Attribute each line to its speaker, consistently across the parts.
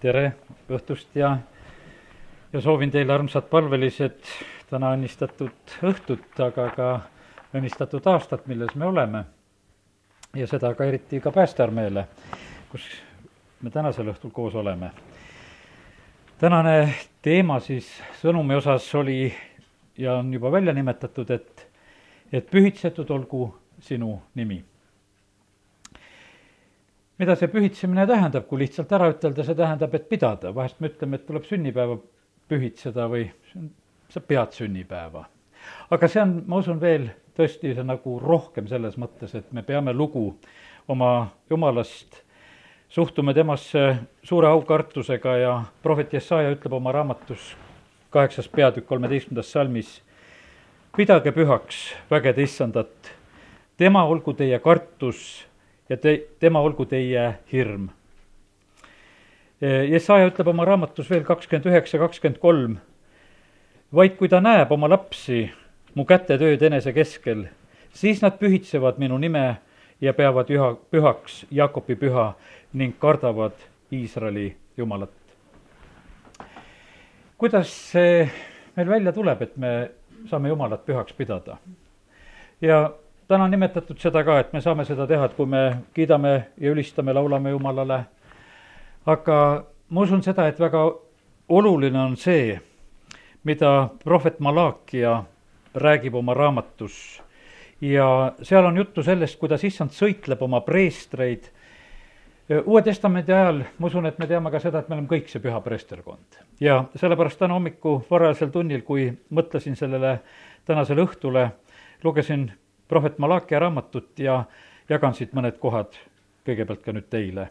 Speaker 1: tere õhtust ja, ja soovin teile, armsad palvelised, täna õnnistatud õhtut, aga ka õnnistatud aastat, milles me oleme. ja seda ka eriti ka Päästearmeele, kus me tänasel õhtul koos oleme. tänane teema siis sõnumi osas oli ja on juba välja nimetatud, et, et pühitsetud olgu sinu nimi mida see pühitsemine tähendab, kui lihtsalt ära ütelda, see tähendab, et pidada, vahest me ütleme, et tuleb sünnipäeva pühitseda või sa pead sünnipäeva. aga see on, ma usun, veel tõesti see nagu rohkem selles mõttes, et me peame lugu oma jumalast, suhtume temasse suure aukartusega ja prohvet Jesaja ütleb oma raamatus kaheksas peatükk kolmeteistkümnendas salmis, pidage pühaks vägede issandat, tema olgu teie kartus ja te, tema olgu teie hirm. Jesaja ütleb oma raamatus veel kakskümmend üheksa, kakskümmend kolm. vaid kui ta näeb oma lapsi, mu kätetööd enese keskel, siis nad pühitsevad minu nime ja peavad üha, pühaks Jakobi püha ning kardavad Iisraeli Jumalat. kuidas see meil välja tuleb, et me saame Jumalat pühaks pidada? ja täna on nimetatud seda ka, et me saame seda teha, et kui me kiidame ja ülistame, laulame Jumalale, aga ma usun seda, et väga oluline on see, mida prohvet Malakia räägib oma raamatus ja seal on juttu sellest, kuidas issand sõitleb oma preestreid. uue Testamendi ajal ma usun, et me teame ka seda, et me oleme kõik see püha preesterkond. ja sellepärast täna hommiku varajasel tunnil, kui mõtlesin sellele tänasele õhtule, lugesin prohvet Malakia raamatut ja jagan siit mõned kohad kõigepealt ka nüüd teile.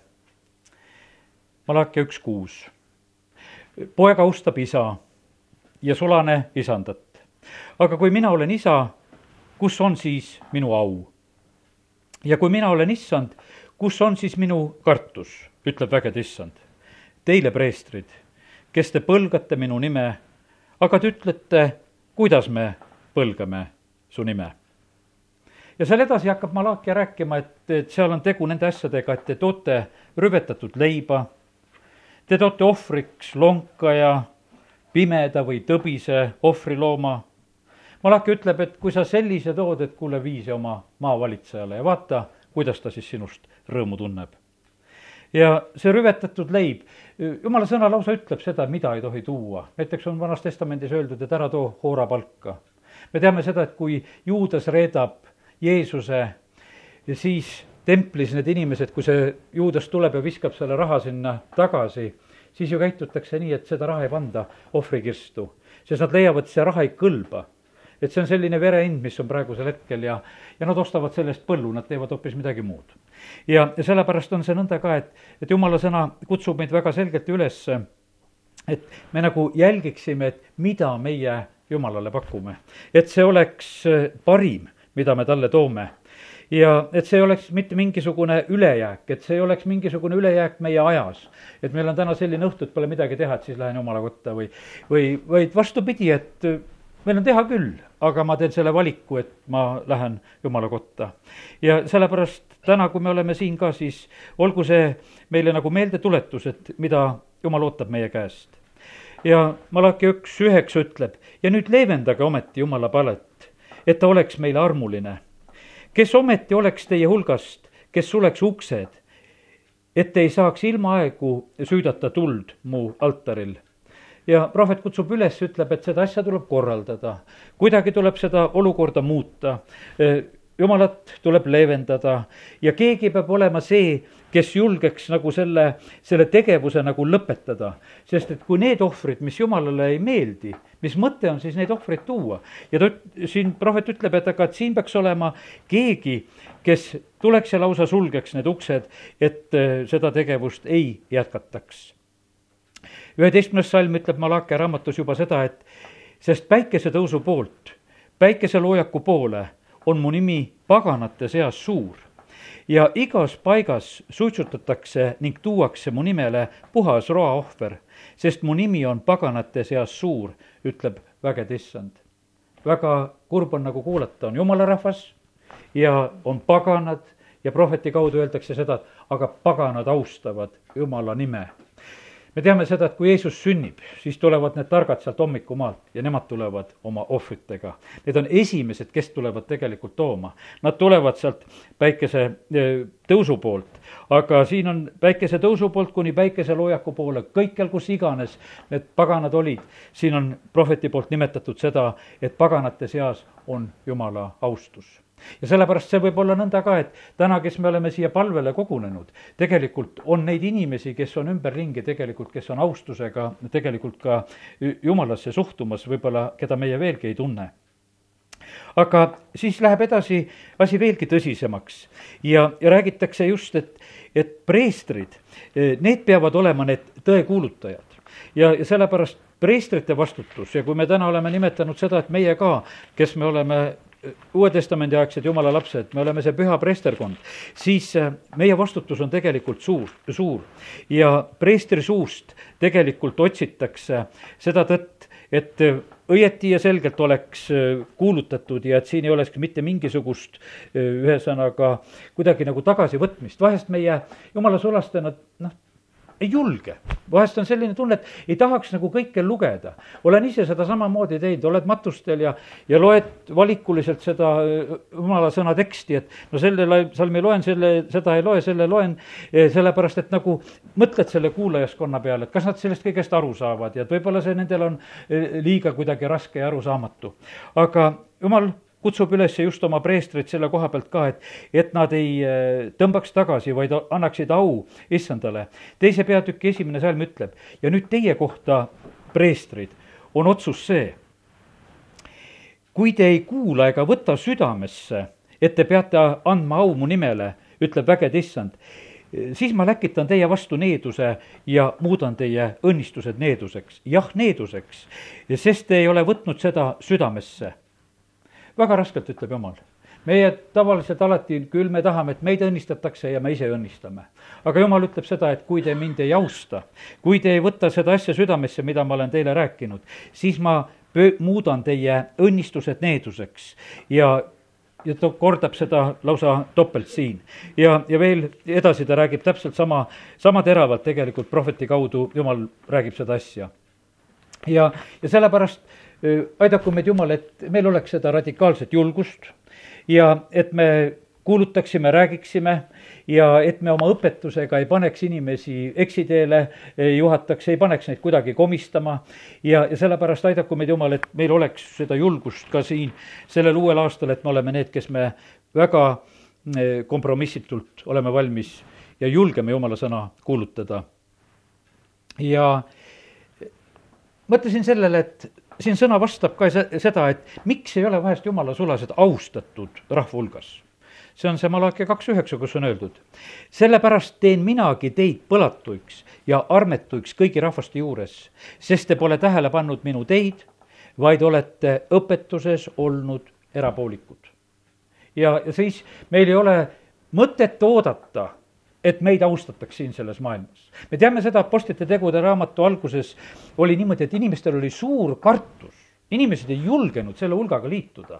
Speaker 1: Malakia üks kuus. poeg austab isa ja sulane isandat. aga kui mina olen isa, kus on siis minu au? ja kui mina olen issand, kus on siis minu kartus, ütleb vägede issand. Teile, preestrid, kes te põlgate minu nime, aga te ütlete, kuidas me põlgame su nime ja seal edasi hakkab Malakia rääkima, et, et seal on tegu nende asjadega, et te toote rüvetatud leiba, te toote ohvriks lonka ja pimeda või tõbise ohvrilooma. Malakia ütleb, et kui sa sellise tood, et kuule, vii see oma maavalitsejale ja vaata, kuidas ta siis sinust rõõmu tunneb. ja see rüvetatud leib, jumala sõna lausa ütleb seda, mida ei tohi tuua, näiteks on Vanas Testamendis öeldud, et ära too hoorapalka. me teame seda, et kui juudas reedab Jeesuse ja siis templis need inimesed, kui see juudas tuleb ja viskab selle raha sinna tagasi, siis ju käitutakse nii, et seda raha ei panda ohvrikirstu, sest nad leiavad, see raha ei kõlba. et see on selline verehind, mis on praegusel hetkel ja, ja nad ostavad selle eest põllu, nad teevad hoopis midagi muud. ja, ja sellepärast on see nõnda ka, et, et jumala sõna kutsub meid väga selgelt üles, et me nagu jälgiksime, et mida meie jumalale pakume, et see oleks parim mida me talle toome. ja et see ei oleks mitte mingisugune ülejääk, et see ei oleks mingisugune ülejääk meie ajas. et meil on täna selline õhtu, et pole midagi teha, et siis lähen jumala kotta või, või, vaid vastupidi, et meil on teha küll, aga ma teen selle valiku, et ma lähen jumala kotta. ja sellepärast täna, kui me oleme siin ka, siis olgu see meile nagu meeldetuletus, et mida jumal ootab meie käest. ja Malaki üks üheksa ütleb ja nüüd leevendage ometi jumala palet et ta oleks meile armuline. kes ometi oleks teie hulgast, kes suleks uksed, et ei saaks ilmaaegu süüdata tuld mu altaril ja prohvet kutsub üles, ütleb, et seda asja tuleb korraldada. kuidagi tuleb seda olukorda muuta jumalat tuleb leevendada ja keegi peab olema see, kes julgeks nagu selle, selle tegevuse nagu lõpetada. sest et kui need ohvrid, mis jumalale ei meeldi, mis mõte on siis neid ohvreid tuua? ja ta siin prohvet ütleb, et aga, et siin peaks olema keegi, kes tuleks ja lausa sulgeks need uksed, et äh, seda tegevust ei jätkataks. üheteistkümnes salm ütleb Malakia raamatus juba seda, et sest päikesetõusu poolt, päikeseloojaku poole on mu nimi paganate seas suur ja igas paigas suitsutatakse ning tuuakse mu nimele puhas roaohver, sest mu nimi on paganate seas suur, ütleb vägede issand. väga kurb on nagu kuulata, on jumala rahvas ja on paganad ja prohveti kaudu öeldakse seda, et aga paganad austavad jumala nime. Me teame seda, et kui Jeesus sünnib, siis tulevad need targad sealt hommikumaalt ja nemad tulevad oma ohvritega. Need on esimesed, kes tulevad tegelikult tooma. Nad tulevad sealt päikese eh, tõusu poolt, aga siin on päikese tõusu poolt kuni päikeseloojaku poole, kõikjal, kus iganes need paganad olid, siin on prohveti poolt nimetatud seda, et paganate seas on Jumala austus ja sellepärast see võib olla nõnda ka, et täna, kes me oleme siia palvele kogunenud, tegelikult on neid inimesi, kes on ümberringi tegelikult, kes on austusega tegelikult ka jumalasse suhtumas, võib-olla keda meie veelgi ei tunne. Aga siis läheb edasi asi veelgi tõsisemaks. Ja, ja räägitakse just, et, et preestrid, need peavad olema need tõekuulutajad. Ja, ja sellepärast preestrite vastutus ja kui me täna oleme nimetanud seda, et meie ka, kes me oleme Uue Testamendi aegsed jumala lapsed, me oleme see püha preesterkond, siis äh, meie vastutus on tegelikult suur, suur. ja preestri suust tegelikult otsitakse seda tõtt, et äh, õieti ja selgelt oleks äh, kuulutatud ja et siin ei oleks mitte mingisugust ühesõnaga kuidagi nagu tagasivõtmist, vahest meie jumala sulastena noh, ei julge. vahest on selline tunne, et ei tahaks nagu kõike lugeda. olen ise seda samamoodi teinud, oled matustel ja, ja loed valikuliselt seda äh, jumala sõna teksti, et no selle salmi loen, selle, seda ei loe, selle loen, eh, sellepärast et nagu mõtled selle kuulajaskonna peale, et kas nad sellest kõigest aru saavad ja et võib-olla see nendel on eh, liiga kuidagi raske ja arusaamatu. aga jumal kutsub üles just oma preestreid selle koha pealt ka, et, et nad ei äh, tõmbaks tagasi, vaid annaksid au issandale. teise peatüki esimene salm ütleb ja nüüd teie kohta, preestrid, on otsus see. kui te ei kuula ega võta südamesse, et te peate andma au mu nimele, ütleb vägede issand, siis ma läkitan teie vastu needuse ja muudan teie õnnistused needuseks, jah, needuseks, sest te ei ole võtnud seda südamesse väga raskelt, ütleb jumal. meie tavaliselt alati küll me tahame, et meid õnnistatakse ja me ise õnnistame. aga jumal ütleb seda, et kui te mind ei austa, kui te ei võta seda asja südamesse, mida ma olen teile rääkinud, siis ma pöö-, muudan teie õnnistused needuseks ja ja ta kordab seda lausa topelt siin. ja, ja veel edasi ta räägib täpselt sama, sama teravalt tegelikult prohveti kaudu, jumal räägib seda asja. ja, ja sellepärast aidaku meid Jumal, et meil oleks seda radikaalset julgust ja et me kuulutaksime, räägiksime ja et me oma õpetusega ei paneks inimesi eksiteele, juhataks, ei paneks neid kuidagi komistama. ja, ja sellepärast aidaku meid Jumal, et meil oleks seda julgust ka siin sellel uuel aastal, et me oleme need, kes me väga kompromissitult oleme valmis ja julgeme Jumala sõna kuulutada. ja mõtlesin sellele, et siin sõna vastab ka seda, et miks ei ole vahest jumala sulased austatud rahva hulgas. see on see Malachi kaks üheksa, kus on öeldud. sellepärast teen minagi teid põlatuiks ja armetuiks kõigi rahvaste juures, sest te pole tähele pannud minu teid, vaid olete õpetuses olnud erapoolikud. ja, ja siis meil ei ole mõtet oodata et meid austataks siin selles maailmas. me teame seda, Apostlite tegude raamatu alguses oli niimoodi, et inimestel oli suur kartus. inimesed ei julgenud selle hulgaga liituda.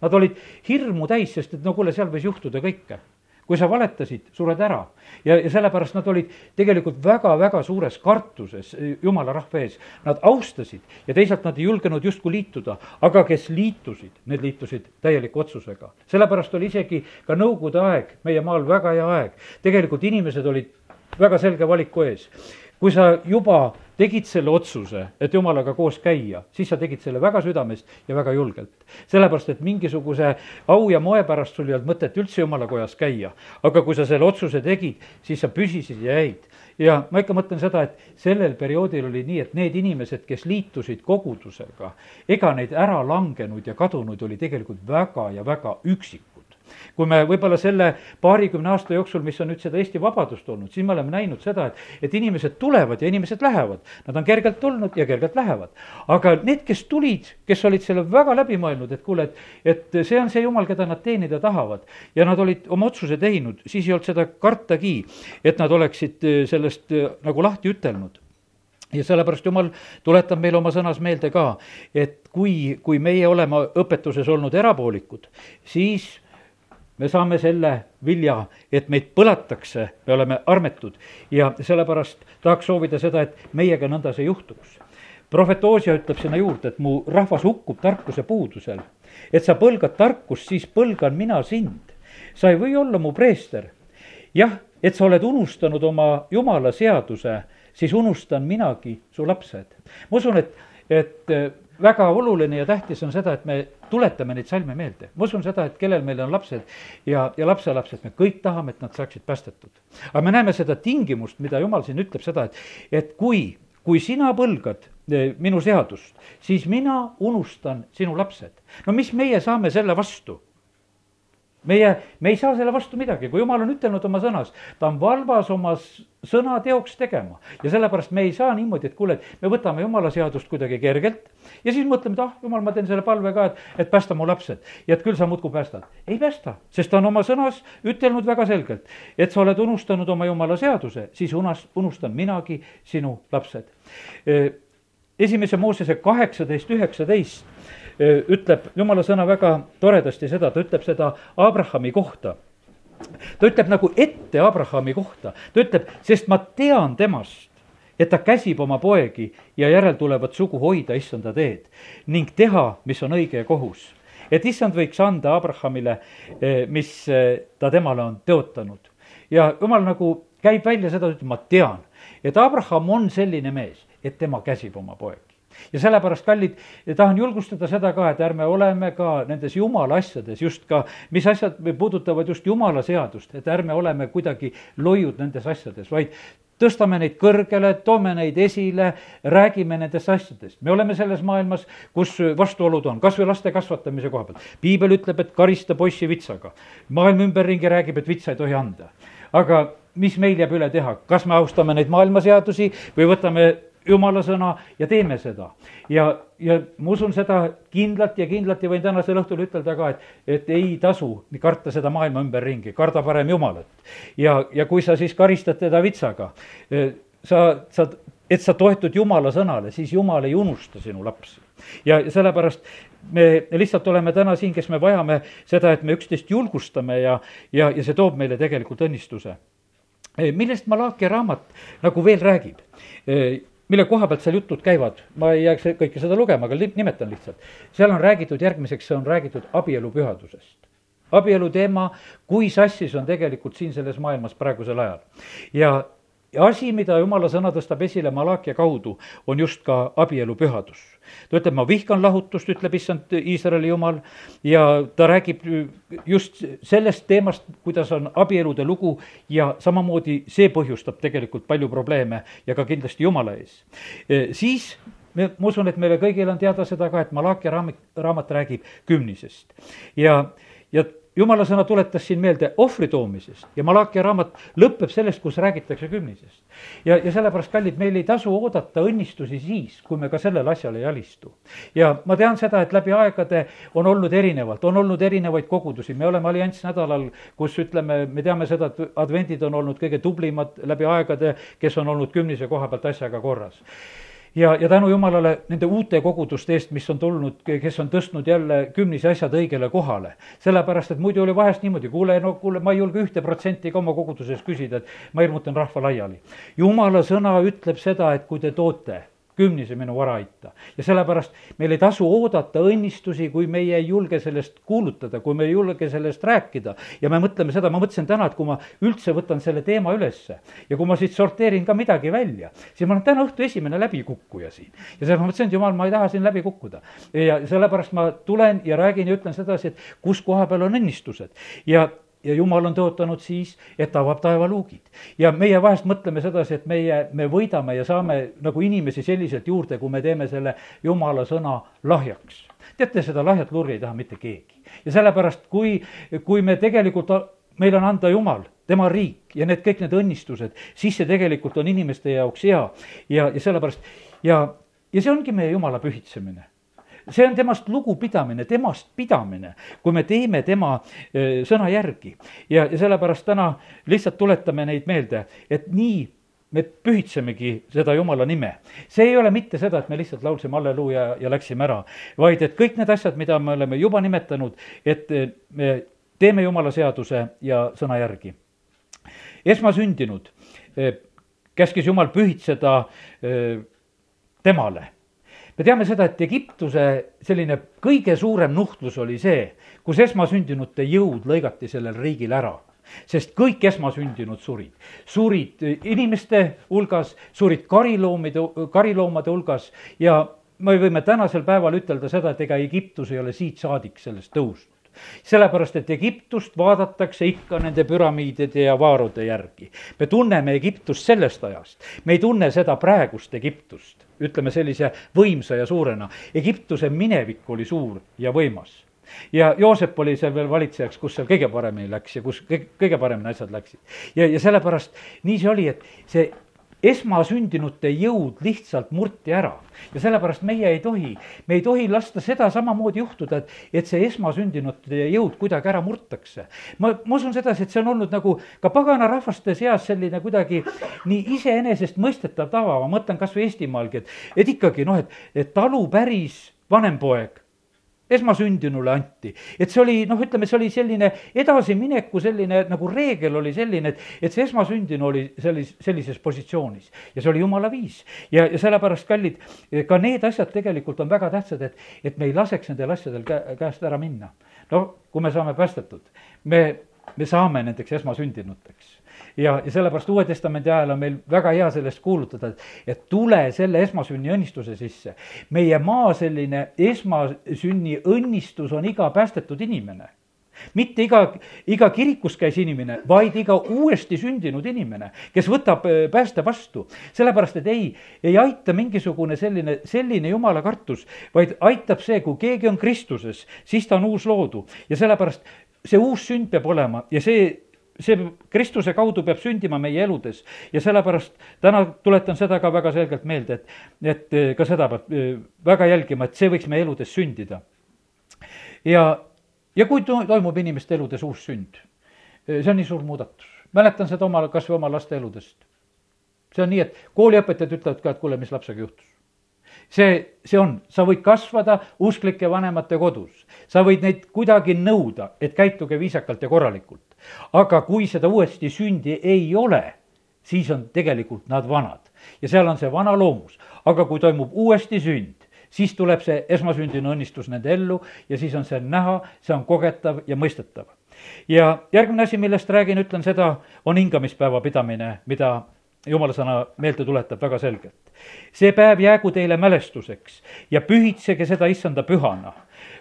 Speaker 1: Nad olid hirmu täis, sest et no kuule, seal võis juhtuda kõike kui sa valetasid, sured ära. ja, ja sellepärast nad olid tegelikult väga-väga suures kartuses eh, jumala rahva ees. Nad austasid ja teisalt nad ei julgenud justkui liituda, aga kes liitusid, need liitusid täieliku otsusega. sellepärast oli isegi ka nõukogude aeg meie maal väga hea aeg. tegelikult inimesed olid väga selge valiku ees. kui sa juba tegid selle otsuse, et jumalaga koos käia, siis sa tegid selle väga südamest ja väga julgelt. sellepärast, et mingisuguse au ja moe pärast sul ei olnud mõtet üldse jumala kojas käia. aga kui sa selle otsuse tegid, siis sa püsisid ja jäid. ja ma ikka mõtlen seda, et sellel perioodil oli nii, et need inimesed, kes liitusid kogudusega, ega neid ära langenud ja kadunud oli tegelikult väga ja väga üksik kui me võib-olla selle paarikümne aasta jooksul, mis on nüüd seda Eesti vabadust olnud, siis me oleme näinud seda, et, et inimesed tulevad ja inimesed lähevad. Nad on kergelt tulnud ja kergelt lähevad. aga need, kes tulid, kes olid selle väga läbi mõelnud, et kuule, et, et see on see jumal, keda nad teenida tahavad. ja nad olid oma otsuse teinud, siis ei olnud seda kartagi, et nad oleksid äh, sellest äh, nagu lahti ütelnud ja sellepärast Jumal tuletab meile oma sõnas meelde ka, et kui, kui meie oleme õpetuses olnud erapoolikud, siis me saame selle vilja, et meid põlatakse, me oleme armetud ja sellepärast tahaks soovida seda, et meiega nõnda see juhtuks. prohvet Oosia ütleb sinna juurde, et mu rahvas hukkub tarkuse puudusel. et sa põlgad tarkust, siis põlgan mina sind. sa ei või olla mu preester. jah, et sa oled unustanud oma jumala seaduse, siis unustan minagi su lapsed. ma usun, et, et väga oluline ja tähtis on seda, et me tuletame neid salme meelde. ma usun seda, et kellel meil on lapsed ja, ja lapselapsed, me kõik tahame, et nad saaksid päästetud. aga me näeme seda tingimust, mida jumal siin ütleb seda, et, et kui, kui sina põlgad eh, minu seadust, siis mina unustan sinu lapsed. no mis meie saame selle vastu? Meie, me ei saa selle vastu midagi, kui jumal on ütelnud oma sõnas, ta on valvas oma sõna teoks tegema. ja sellepärast me ei saa niimoodi, et kuule, et me võtame jumala seadust kuidagi kergelt ja siis mõtleme, et ah, jumal, ma teen selle palve ka, et, et päästa mu lapsed. ja et küll sa muudkui päästad. ei päästa, sest ta on oma sõnas ütelnud väga selgelt, et sa oled unustanud oma jumala seaduse, siis unas, unustan minagi sinu lapsed. esimese Moosese kaheksateist, üheksateist ütleb jumala sõna väga toredasti seda, ta ütleb seda Abrahami kohta. ta ütleb nagu ette Abrahami kohta, ta ütleb, sest ma tean temast, et ta käsib oma poegi ja järeltulevat sugu hoida issanda teed ning teha, mis on õige ja kohus. et issand võiks anda Abrahamile, mis ta temale on teotanud. ja jumal nagu käib välja seda, ütleb, ma tean, et Abraham on selline mees, et tema käsib oma poegi ja sellepärast, kallid, tahan julgustada seda ka, et ärme oleme ka nendes jumala asjades just ka, mis asjad puudutavad just jumala seadust, et ärme oleme kuidagi loiud nendes asjades, vaid tõstame neid kõrgele, toome neid esile, räägime nendest asjadest. me oleme selles maailmas, kus vastuolud on, kas või laste kasvatamise koha pealt. piibel ütleb, et karista poissi vitsaga. maailm ümberringi räägib, et vitsa ei tohi anda. aga mis meil jääb üle teha, kas me austame neid maailmaseadusi või võtame jumala sõna ja teeme seda. ja, ja ma usun seda kindlalt ja kindlalt ja võin tänasel õhtul ütelda ka, et, et ei tasu karta seda maailma ümberringi, karda parem Jumalat. ja, ja kui sa siis karistad teda vitsaga, eh, sa, sa, et sa toetud Jumala sõnale, siis Jumal ei unusta sinu lapsi. ja sellepärast me lihtsalt oleme täna siin, kes me vajame seda, et me üksteist julgustame ja, ja, ja see toob meile tegelikult õnnistuse eh, millest Malachi raamat nagu veel räägib? Mille koha pealt seal jutud käivad, ma ei jääks kõike seda lugema, aga nimetan lihtsalt. seal on räägitud järgmiseks, on räägitud abielu pühadusest. abielu teema, kui sassis on tegelikult siin selles maailmas praegusel ajal. ja asi, mida jumala sõna tõstab esile Malakia kaudu, on just ka abielu pühadus. ta ütleb, ma vihkan lahutust, ütleb issand Iisraeli jumal, ja ta räägib just sellest teemast, kuidas on abielude lugu ja samamoodi see põhjustab tegelikult palju probleeme ja ka kindlasti jumala ees. siis me, ma usun, et meile kõigile on teada seda ka, et Malakia raamat, raamat räägib kümnisest ja, ja jumala sõna tuletas siin meelde ohvri toomisest ja Malakia raamat lõpeb sellest, kus räägitakse kümnisest. ja, ja sellepärast, kallid, meil ei tasu oodata õnnistusi siis, kui me ka sellele asjale ei alistu. ja ma tean seda, et läbi aegade on olnud erinevalt, on olnud erinevaid kogudusi, me oleme alliansnädalal, kus ütleme, me teame seda, et advendid on olnud kõige tublimad läbi aegade, kes on olnud kümnise koha pealt asjaga korras ja, ja tänu jumalale nende uute koguduste eest, mis on tulnud, kes on tõstnud jälle kümnise asjad õigele kohale. sellepärast, et muidu oli vahest niimoodi, kuule, no kuule, ma ei julge ühte protsenti ka oma koguduses küsida, et ma hirmutan rahva laiali. jumala sõna ütleb seda, et kui te toote kümnise minu vara aita. ja sellepärast meil ei tasu oodata õnnistusi, kui meie ei julge sellest kuulutada, kui me ei julge sellest rääkida. ja me mõtleme seda, ma mõtlesin täna, et kui ma üldse võtan selle teema ülesse ja kui ma siit sorteerin ka midagi välja, siis ma olen täna õhtu esimene läbikukkuja siin. ja selles ma mõtlesin, et jumal, ma ei taha siin läbi kukkuda. ja sellepärast ma tulen ja räägin ja ütlen sedasi, et kus koha peal on õnnistused ja ja jumal on tõotanud siis, et ta avab taevaluugid. ja meie vahest mõtleme sedasi, et meie, me võidame ja saame nagu inimesi selliselt juurde, kui me teeme selle jumala sõna lahjaks. teate, seda lahjat lurri ei taha mitte keegi. ja sellepärast, kui, kui me tegelikult, meil on anda Jumal, tema riik ja need kõik need õnnistused, siis see tegelikult on inimeste jaoks hea ja, ja sellepärast ja, ja see ongi meie Jumala pühitsemine see on temast lugupidamine, temast pidamine, kui me teeme tema sõna järgi. ja, ja sellepärast täna lihtsalt tuletame neid meelde, et nii me pühitsemegi seda Jumala nime. see ei ole mitte seda, et me lihtsalt laulsime halleluuja ja läksime ära, vaid et kõik need asjad, mida me oleme juba nimetanud, et me teeme jumala seaduse ja sõna järgi. esmasündinud käskis jumal pühitseda temale me teame seda, et Egiptuse selline kõige suurem nuhtlus oli see, kus esmasündinute jõud lõigati sellel riigil ära sest kõik esmasündinud surid. surid inimeste hulgas, surid kariloomide, kariloomade hulgas ja me võime tänasel päeval ütelda seda, et ega Egiptus ei ole siit saadik sellest tõusnud sellepärast, et Egiptust vaadatakse ikka nende püramiidide ja vaarude järgi. me tunneme Egiptust sellest ajast, me ei tunne seda praegust Egiptust, ütleme sellise võimsa ja suurena. Egiptuse minevik oli suur ja võimas ja Joosep oli seal veel valitsejaks, kus seal kõige paremini läks ja kus kõige paremini asjad läksid. ja, ja sellepärast nii see oli, et see esmasündinute jõud lihtsalt murti ära. ja sellepärast meie ei tohi, me ei tohi lasta seda samamoodi juhtuda, et, et see esmasündinute jõud kuidagi ära murtakse. ma, ma usun sedasi, et see on olnud nagu ka pagana rahvaste seas selline kuidagi nii iseenesestmõistetav tava, ma mõtlen kas või Eestimaalgi, et, et ikkagi noh, et, et talu päris vanem poeg esmasündinule anti. et see oli noh, ütleme, see oli selline edasimineku selline nagu reegel oli selline, et, et see esmasündinu oli sellis-, sellises positsioonis. ja see oli jumala viis. ja, ja sellepärast, kallid, ka need asjad tegelikult on väga tähtsad, et, et me ei laseks nendel asjadel kä-, käest ära minna. no kui me saame päästetud, me, me saame nendeks esmasündinuteks ja, ja sellepärast Uue Testamendi ajal on meil väga hea sellest kuulutada, et, et tule selle esmasünni õnnistuse sisse. meie maa selline esmasünni õnnistus on iga päästetud inimene mitte iga, iga kirikus käis inimene, vaid iga uuesti sündinud inimene, kes võtab äh, pääste vastu. sellepärast, et ei, ei aita mingisugune selline, selline jumala kartus, vaid aitab see, kui keegi on Kristuses, siis ta on uus loodu ja sellepärast see uus sünd peab olema ja see see Kristuse kaudu peab sündima meie eludes ja sellepärast täna tuletan seda ka väga selgelt meelde, et, et eh, ka seda peab eh, väga jälgima, et see võiks meie eludes sündida. ja, ja kui toimub inimeste eludes uus sünd, eh, see on nii suur muudatus. mäletan seda oma, kas või oma laste eludest. see on nii, et kooliõpetajad ütlevad ka, et kuule, mis lapsega juhtus see, see on, sa võid kasvada usklike vanemate kodus, sa võid neid kuidagi nõuda, et käituge viisakalt ja korralikult aga kui seda uuesti sündi ei ole, siis on tegelikult nad vanad ja seal on see vana loomus. aga kui toimub uuesti sünd, siis tuleb see esmasündinu õnnistus nende ellu ja siis on see näha, see on kogetav ja mõistetav. ja järgmine asi, millest räägin, ütlen seda, on hingamispäeva pidamine, mida jumala sõna meelde tuletab väga selgelt. see päev jäägu teile mälestuseks ja pühitsege seda issanda pühana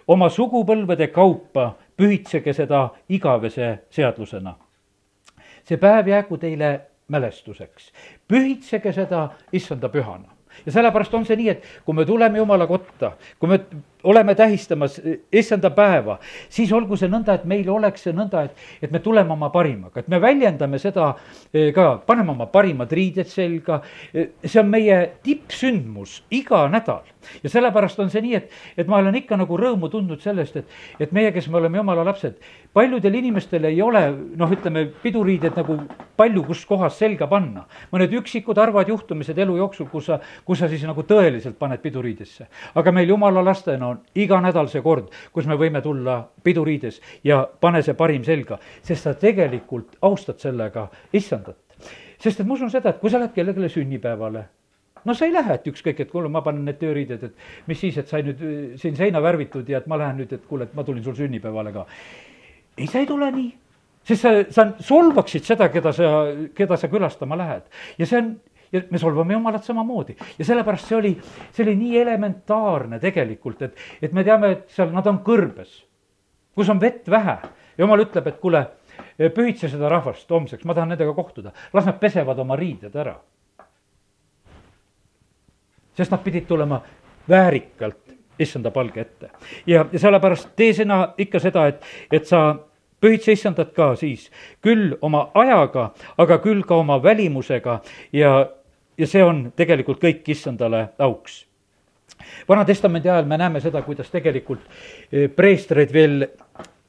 Speaker 1: oma sugupõlvede kaupa pühitsege seda igavese seadlusena. see päev jäägu teile mälestuseks, pühitsege seda issanda pühana ja sellepärast on see nii, et kui me tuleme jumala kotta, kui me oleme tähistamas issanda päeva, siis olgu see nõnda, et meil oleks see nõnda, et, et me tuleme oma parimaga, et me väljendame seda eh, ka, paneme oma parimad riided selga. Eh, see on meie tippsündmus iga nädal ja sellepärast on see nii, et, et ma olen ikka nagu rõõmu tundnud sellest, et, et meie, kes me oleme jumala lapsed, paljudel inimestel ei ole noh, ütleme piduriided nagu palju kus kohas selga panna. mõned üksikud harvad juhtumised elu jooksul, kus sa, kus sa siis nagu tõeliselt paned piduriidesse. aga meil jumala lastena on iga nädal see kord, kus me võime tulla piduriides ja pane see parim selga, sest sa tegelikult austad sellega issandat. sest et ma usun seda, et kui sa lähed kellelegi sünnipäevale no sa ei lähe, et ükskõik, et kuule, ma panen need tööriided, et mis siis, et sai nüüd äh, siin seina värvitud ja et ma lähen nüüd, et kuule, et ma tulin sul sünnipäevale ka. ei, sa ei tule nii, sest sa, sa solvaksid seda, keda sa, keda sa külastama lähed ja see on ja me solvame Jumalat samamoodi ja sellepärast see oli, see oli nii elementaarne tegelikult, et, et me teame, et seal nad on kõrbes, kus on vett vähe. Jumal ütleb, et kuule, pühitse seda rahvast homseks, ma tahan nendega kohtuda, las nad pesevad oma riided ära sest nad pidid tulema väärikalt issanda palge ette. ja, ja sellepärast tee sina ikka seda, et, et sa pühitse issandat ka siis, küll oma ajaga, aga küll ka oma välimusega ja, ja see on tegelikult kõik issandale auks. Vana-testamendi ajal me näeme seda, kuidas tegelikult eh, preestreid veel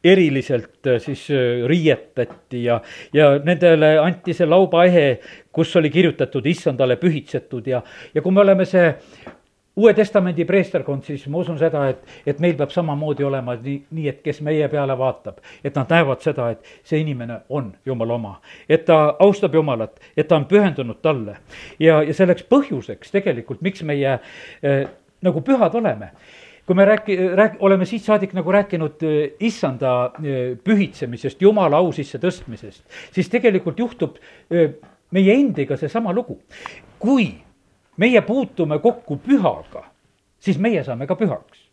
Speaker 1: eriliselt äh, siis äh, riietati ja, ja nendele anti see laubaehe, kus oli kirjutatud issandale pühitsetud ja, ja kui me oleme see Uue Testamendi preesterkond, siis ma usun seda, et, et meil peab samamoodi olema nii, nii, et kes meie peale vaatab, et nad näevad seda, et see inimene on Jumala oma. et ta austab Jumalat, et ta on pühendunud talle. ja, ja selleks põhjuseks tegelikult, miks meie äh, nagu pühad oleme kui me rääki-, rääk-, oleme siit saadik nagu rääkinud eh, issanda eh, pühitsemisest, jumala au sisse tõstmisest, siis tegelikult juhtub meie endiga seesama lugu. kui meie puutume kokku pühaga, siis meie saame ka pühaks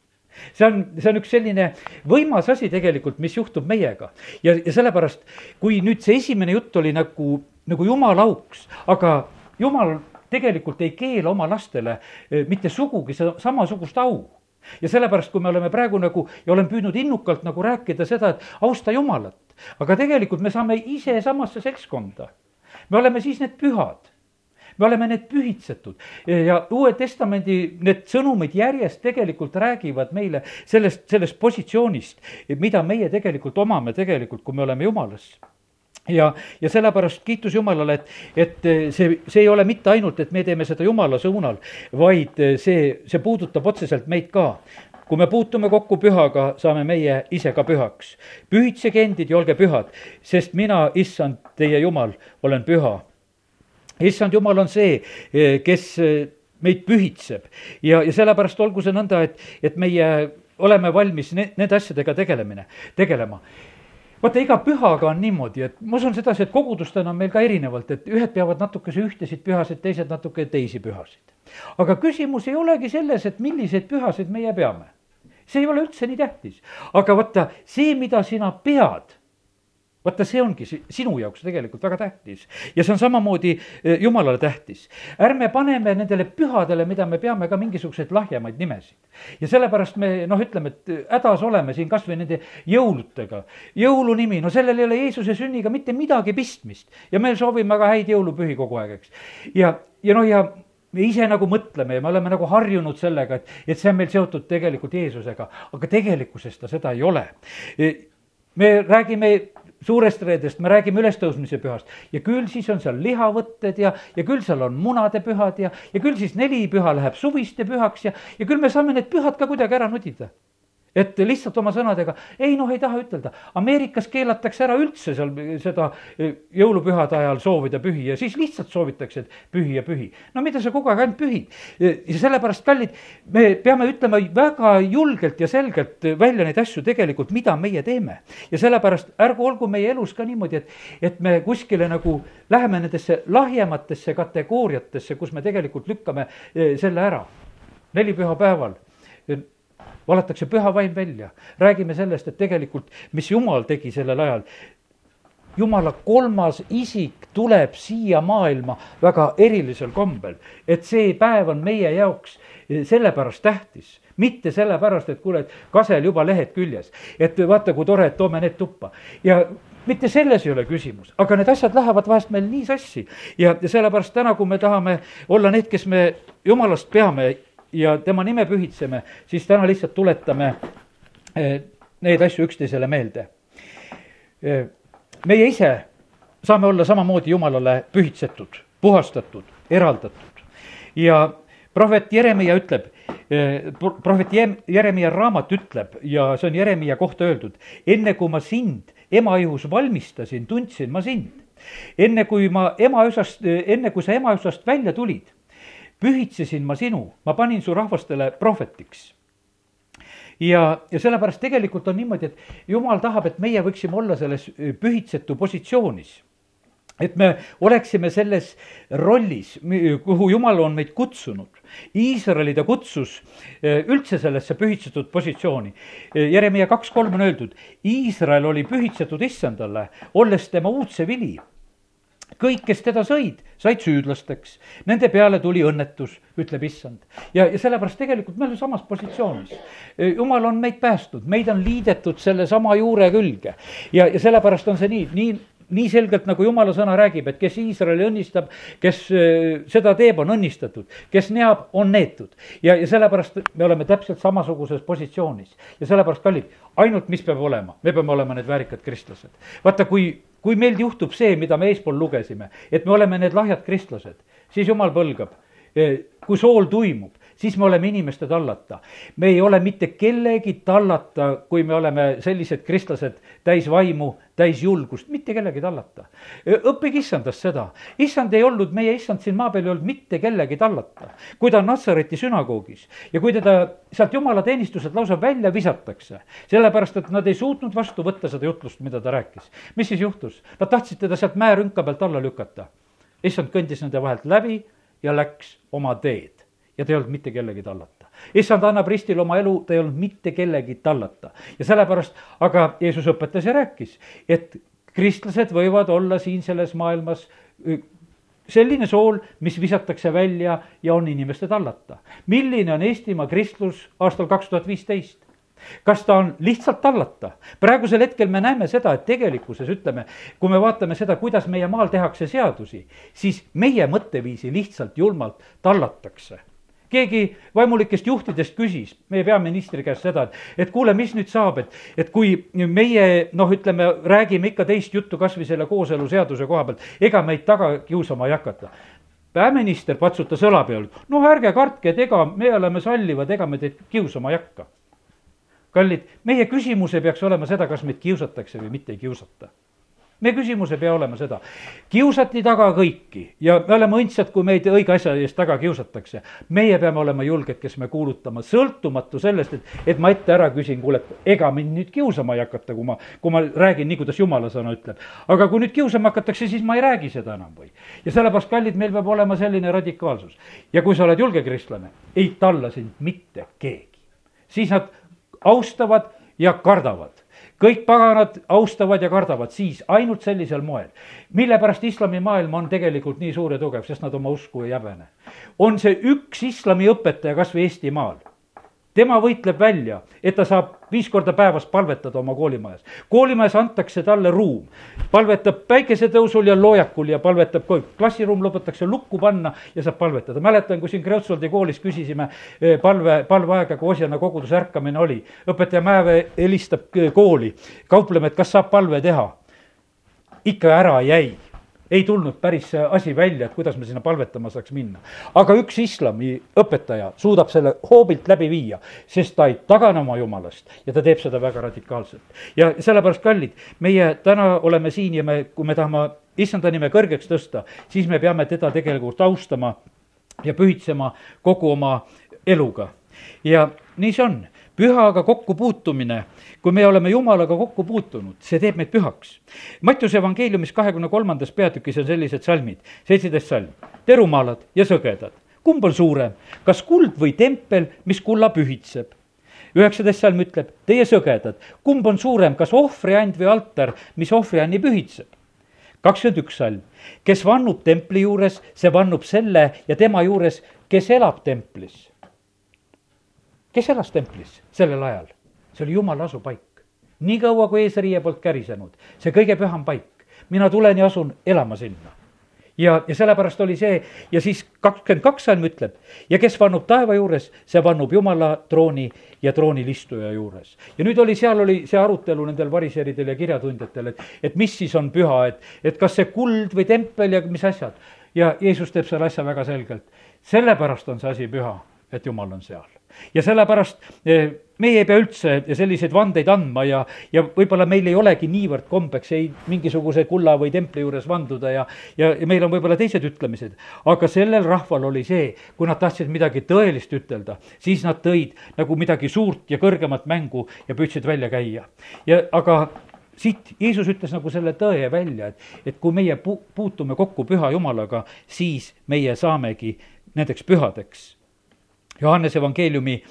Speaker 1: see on, see on üks selline võimas asi tegelikult, mis juhtub meiega. ja, ja sellepärast, kui nüüd see esimene jutt oli nagu, nagu jumala auks, aga jumal tegelikult ei keela oma lastele eh, mitte sugugi samasugust au ja sellepärast, kui me oleme praegu nagu ja olen püüdnud innukalt nagu rääkida seda, et austa Jumalat, aga tegelikult me saame ise samasse seltskonda. me oleme siis need pühad me oleme need pühitsetud. Ja Uue Testamendi need sõnumid järjest tegelikult räägivad meile sellest, sellest positsioonist, mida meie tegelikult omame tegelikult, kui me oleme jumalas. Ja, ja sellepärast kiitus Jumalale, et, et see, see ei ole mitte ainult, et me teeme seda Jumala suunal, vaid see, see puudutab otseselt meid ka. Kui me puutume kokku pühaga, saame meie ise ka pühaks. pühitsege endid ja olge pühad, sest mina, issand, teie Jumal, olen püha issand jumal on see, eh, kes eh, meid pühitseb ja, ja sellepärast olgu see nõnda, et, et meie oleme valmis ne, nende asjadega tegelemine, tegelema vaata, iga pühaga on niimoodi, et ma usun sedasi, et kogudustena on meil ka erinevalt, et ühed peavad natukese ühtesid pühasid, teised natuke teisi pühasid. aga küsimus ei olegi selles, et milliseid pühasid meie peame. see ei ole üldse nii tähtis, aga vaata, see, mida sina pead vaata, see ongi sinu jaoks tegelikult väga tähtis ja see on samamoodi e, jumalale tähtis. ärme paneme nendele pühadele, mida me peame, ka mingisuguseid lahjemaid nimesid. ja sellepärast me noh, ütleme, et hädas oleme siin kasvõi nende jõulutega. jõulunimi, no sellel ei ole Jeesuse sünniga mitte midagi pistmist ja me soovime ka häid jõulupühi kogu aeg, eks. ja, ja noh, ja me ise nagu mõtleme ja me oleme nagu harjunud sellega, et, et see on meil seotud tegelikult Jeesusega, aga tegelikkuses ta seda ei ole. E, me räägime suurest reedest me räägime ülestõusmise pühast. Ja küll siis on seal lihavõtted ja, ja küll seal on munade pühad ja, ja küll siis neli püha läheb suviste pühaks ja, ja küll me saame need pühad ka kuidagi ära nudida et lihtsalt oma sõnadega, ei noh, ei taha ütelda. Ameerikas keelatakse ära üldse seal seda eh, jõulupühade ajal soovida pühi ja siis lihtsalt soovitakse, et pühi ja pühi. no mida sa kogu aeg ainult pühid? Eh, ja sellepärast, kallid, me peame ütlema väga julgelt ja selgelt välja neid asju tegelikult, mida meie teeme. ja sellepärast ärgu olgu meie elus ka niimoodi, et, et me kuskile nagu läheme nendesse lahjematesse kategooriatesse, kus me tegelikult lükkame eh, selle ära. nelipühapäeval valatakse püha vaim välja, räägime sellest, et tegelikult, mis jumal tegi sellel ajal. jumala kolmas isik tuleb siia maailma väga erilisel kombel, et see päev on meie jaoks sellepärast tähtis mitte sellepärast, et kuule, et kasel juba lehed küljes, et vaata, kui tore, et toome need tuppa. Ja mitte selles ei ole küsimus, aga need asjad lähevad vahest meil nii sassi. Ja, sellepärast täna, kui me tahame olla need, kes me jumalast peame ja tema nime pühitseme, siis täna lihtsalt tuletame eh, neid asju üksteisele meelde. Eh, meie ise saame olla samamoodi Jumalale pühitsetud, puhastatud, eraldatud ja prohvet Jeremiah ütleb, eh, prohvet Jeremiah raamat ütleb ja see on Jeremiah kohta öeldud, enne kui ma sind emaihus valmistasin, tundsin ma sind. enne kui ma emaüsast, enne kui sa emaüsast välja tulid pühitsesin ma sinu, ma panin su rahvastele prohvetiks ja, ja sellepärast tegelikult on niimoodi, et jumal tahab, et meie võiksime olla selles pühitsetu positsioonis. et me oleksime selles rollis, kuhu jumal on meid kutsunud. Iisraeli ta kutsus üldse sellesse pühitsetud positsiooni. Jeremiah kaks kolm on öeldud, Iisrael oli pühitsetud issandale, olles tema uudse vili kõik, kes teda sõid, said süüdlasteks. Nende peale tuli õnnetus, ütleb issand. ja, ja sellepärast tegelikult me oleme samas positsioonis. jumal on meid päästnud, meid on liidetud sellesama juure külge. ja, ja sellepärast on see nii, nii nii selgelt, nagu jumala sõna räägib, et kes Iisraeli õnnistab, kes seda teeb, on õnnistatud, kes neab, on neetud. ja, ja sellepärast me oleme täpselt samasuguses positsioonis ja sellepärast, kallid, ainult mis peab olema, me peame olema need väärikad kristlased. vaata, kui kui meil juhtub see, mida me eespool lugesime, et me oleme need lahjad kristlased, siis jumal põlgab. kui sool tuimub, siis me oleme inimeste tallata. me ei ole mitte kellegi tallata, kui me oleme sellised kristlased täis vaimu, täis julgust, mitte kellegi tallata. õppige issandast seda, issand ei olnud, meie issand siin maa peal ei olnud mitte kellegi tallata. kui ta on Natsareti sünagoogis ja kui teda sealt jumalateenistuselt lausa välja visatakse, sellepärast et nad ei suutnud vastu võtta seda jutlust, mida ta rääkis. mis siis juhtus? Nad tahtsid teda sealt mäerünka pealt alla lükata. issand kõndis nende vahelt läbi ja läks oma teed ja ta ei olnud mitte kellegi tallata. issand annab ristil oma elu, ta ei olnud mitte kellegi tallata ja sellepärast, aga Jeesus õpetas ja rääkis, et kristlased võivad olla siin selles maailmas selline sool, mis visatakse välja ja on inimeste tallata. milline on Eestimaa kristlus aastal kaks tuhat viisteist? kas ta on lihtsalt tallata? praegusel hetkel me näeme seda, et tegelikkuses ütleme, kui me vaatame seda, kuidas meie maal tehakse seadusi, siis meie mõtteviisi lihtsalt julmalt tallatakse keegi vaimulikest juhtidest küsis meie peaministri käest seda, et, et kuule, mis nüüd saab, et, et kui meie noh, ütleme, räägime ikka teist juttu kasvõi selle kooseluseaduse koha pealt, ega meid taga kiusama ei hakata peaminister patsutas õla peal, no ärge kartke, et ega me oleme sallivad, ega me teid kiusama ei hakka kallid, meie küsimus ei peaks olema seda, kas meid kiusatakse või mitte ei kiusata. Meie küsimus ei pea olema seda, kiusati taga kõiki ja me oleme õndsad, kui meid õige asja eest taga kiusatakse. meie peame olema julged, kes me kuulutama, sõltumatu sellest, et, et ma ette ära küsin, kuule, ega mind nüüd kiusama ei hakata, kui ma, kui ma räägin nii, kuidas jumala sõna ütleb. aga kui nüüd kiusama hakatakse, siis ma ei räägi seda enam või. ja sellepärast, kallid, meil peab olema selline radikaalsus. ja kui sa oled julge kristlane, ei talla sind mitte keegi. siis nad austavad ja kardavad. Kõik paganad austavad ja kardavad siis ainult sellisel moel. mille pärast islamimaailm on tegelikult nii suur ja tugev, sest nad oma usku ei häbene. on see üks islami õpetaja kas või Eestimaal tema võitleb välja, et ta saab viis korda päevas palvetada oma koolimajas. koolimajas antakse talle ruum, palvetab päikesetõusul ja loojakul ja palvetab, kui klassiruum lubatakse lukku panna ja saab palvetada. mäletan, kui siin Kreutzwaldi koolis küsisime eh, palve, palveaega, kui Osjana koguduse ärkamine oli. õpetaja Mäeve helistab kooli, kaupleme, et kas saab palve teha. ikka ära jäi ei tulnud päris see asi välja, et kuidas me sinna palvetama saaks minna. aga üks islami õpetaja suudab selle hoobilt läbi viia, sest ta ei tagane oma jumalast ja ta teeb seda väga radikaalselt. ja sellepärast, kallid, meie täna oleme siin ja me, kui me tahame issanda nime kõrgeks tõsta, siis me peame teda tegelikult austama ja pühitsema kogu oma eluga. ja nii see on pühaga kokkupuutumine, kui me oleme jumalaga kokku puutunud, see teeb meid pühaks. Mattiuse evangeeliumis kahekümne kolmandas peatükis on sellised salmid, seitseteist salm. terumaalad ja sõgedad, kumb on suurem, kas kuld või tempel, mis kulla pühitseb? üheksateist salm ütleb, teie sõgedad, kumb on suurem, kas ohvriand või altar, mis ohvrianni pühitseb? kakskümmend üks salm, kes vannub templi juures, see vannub selle ja tema juures, kes elab templis kes elas templis sellel ajal? see oli jumala asupaik. niikaua, kui eesriie polnud kärisenud, see kõige püham paik. mina tulen ja asun elama sinna. ja, ja sellepärast oli see ja siis kakskümmend kaks salm ütleb ja kes vannub taeva juures, see vannub jumala trooni ja troonil istuja juures. ja nüüd oli, seal oli see arutelu nendel variseridel ja kirjatundjatel, et, et mis siis on püha, et, et kas see kuld või tempel ja mis asjad. ja Jeesus teeb selle asja väga selgelt. sellepärast on see asi püha, et Jumal on seal ja sellepärast eh, meie ei pea üldse selliseid vandeid andma ja, ja võib-olla meil ei olegi niivõrd kombeks ei mingisuguse kulla või templi juures vanduda ja, ja, ja meil on võib-olla teised ütlemised. aga sellel rahval oli see, kui nad tahtsid midagi tõelist ütelda, siis nad tõid nagu midagi suurt ja kõrgemat mängu ja püüdsid välja käia. ja aga siit Jeesus ütles nagu selle tõe välja, et, et kui meie pu-, puutume kokku püha Jumalaga, siis meie saamegi nendeks pühadeks Johannese evangeeliumi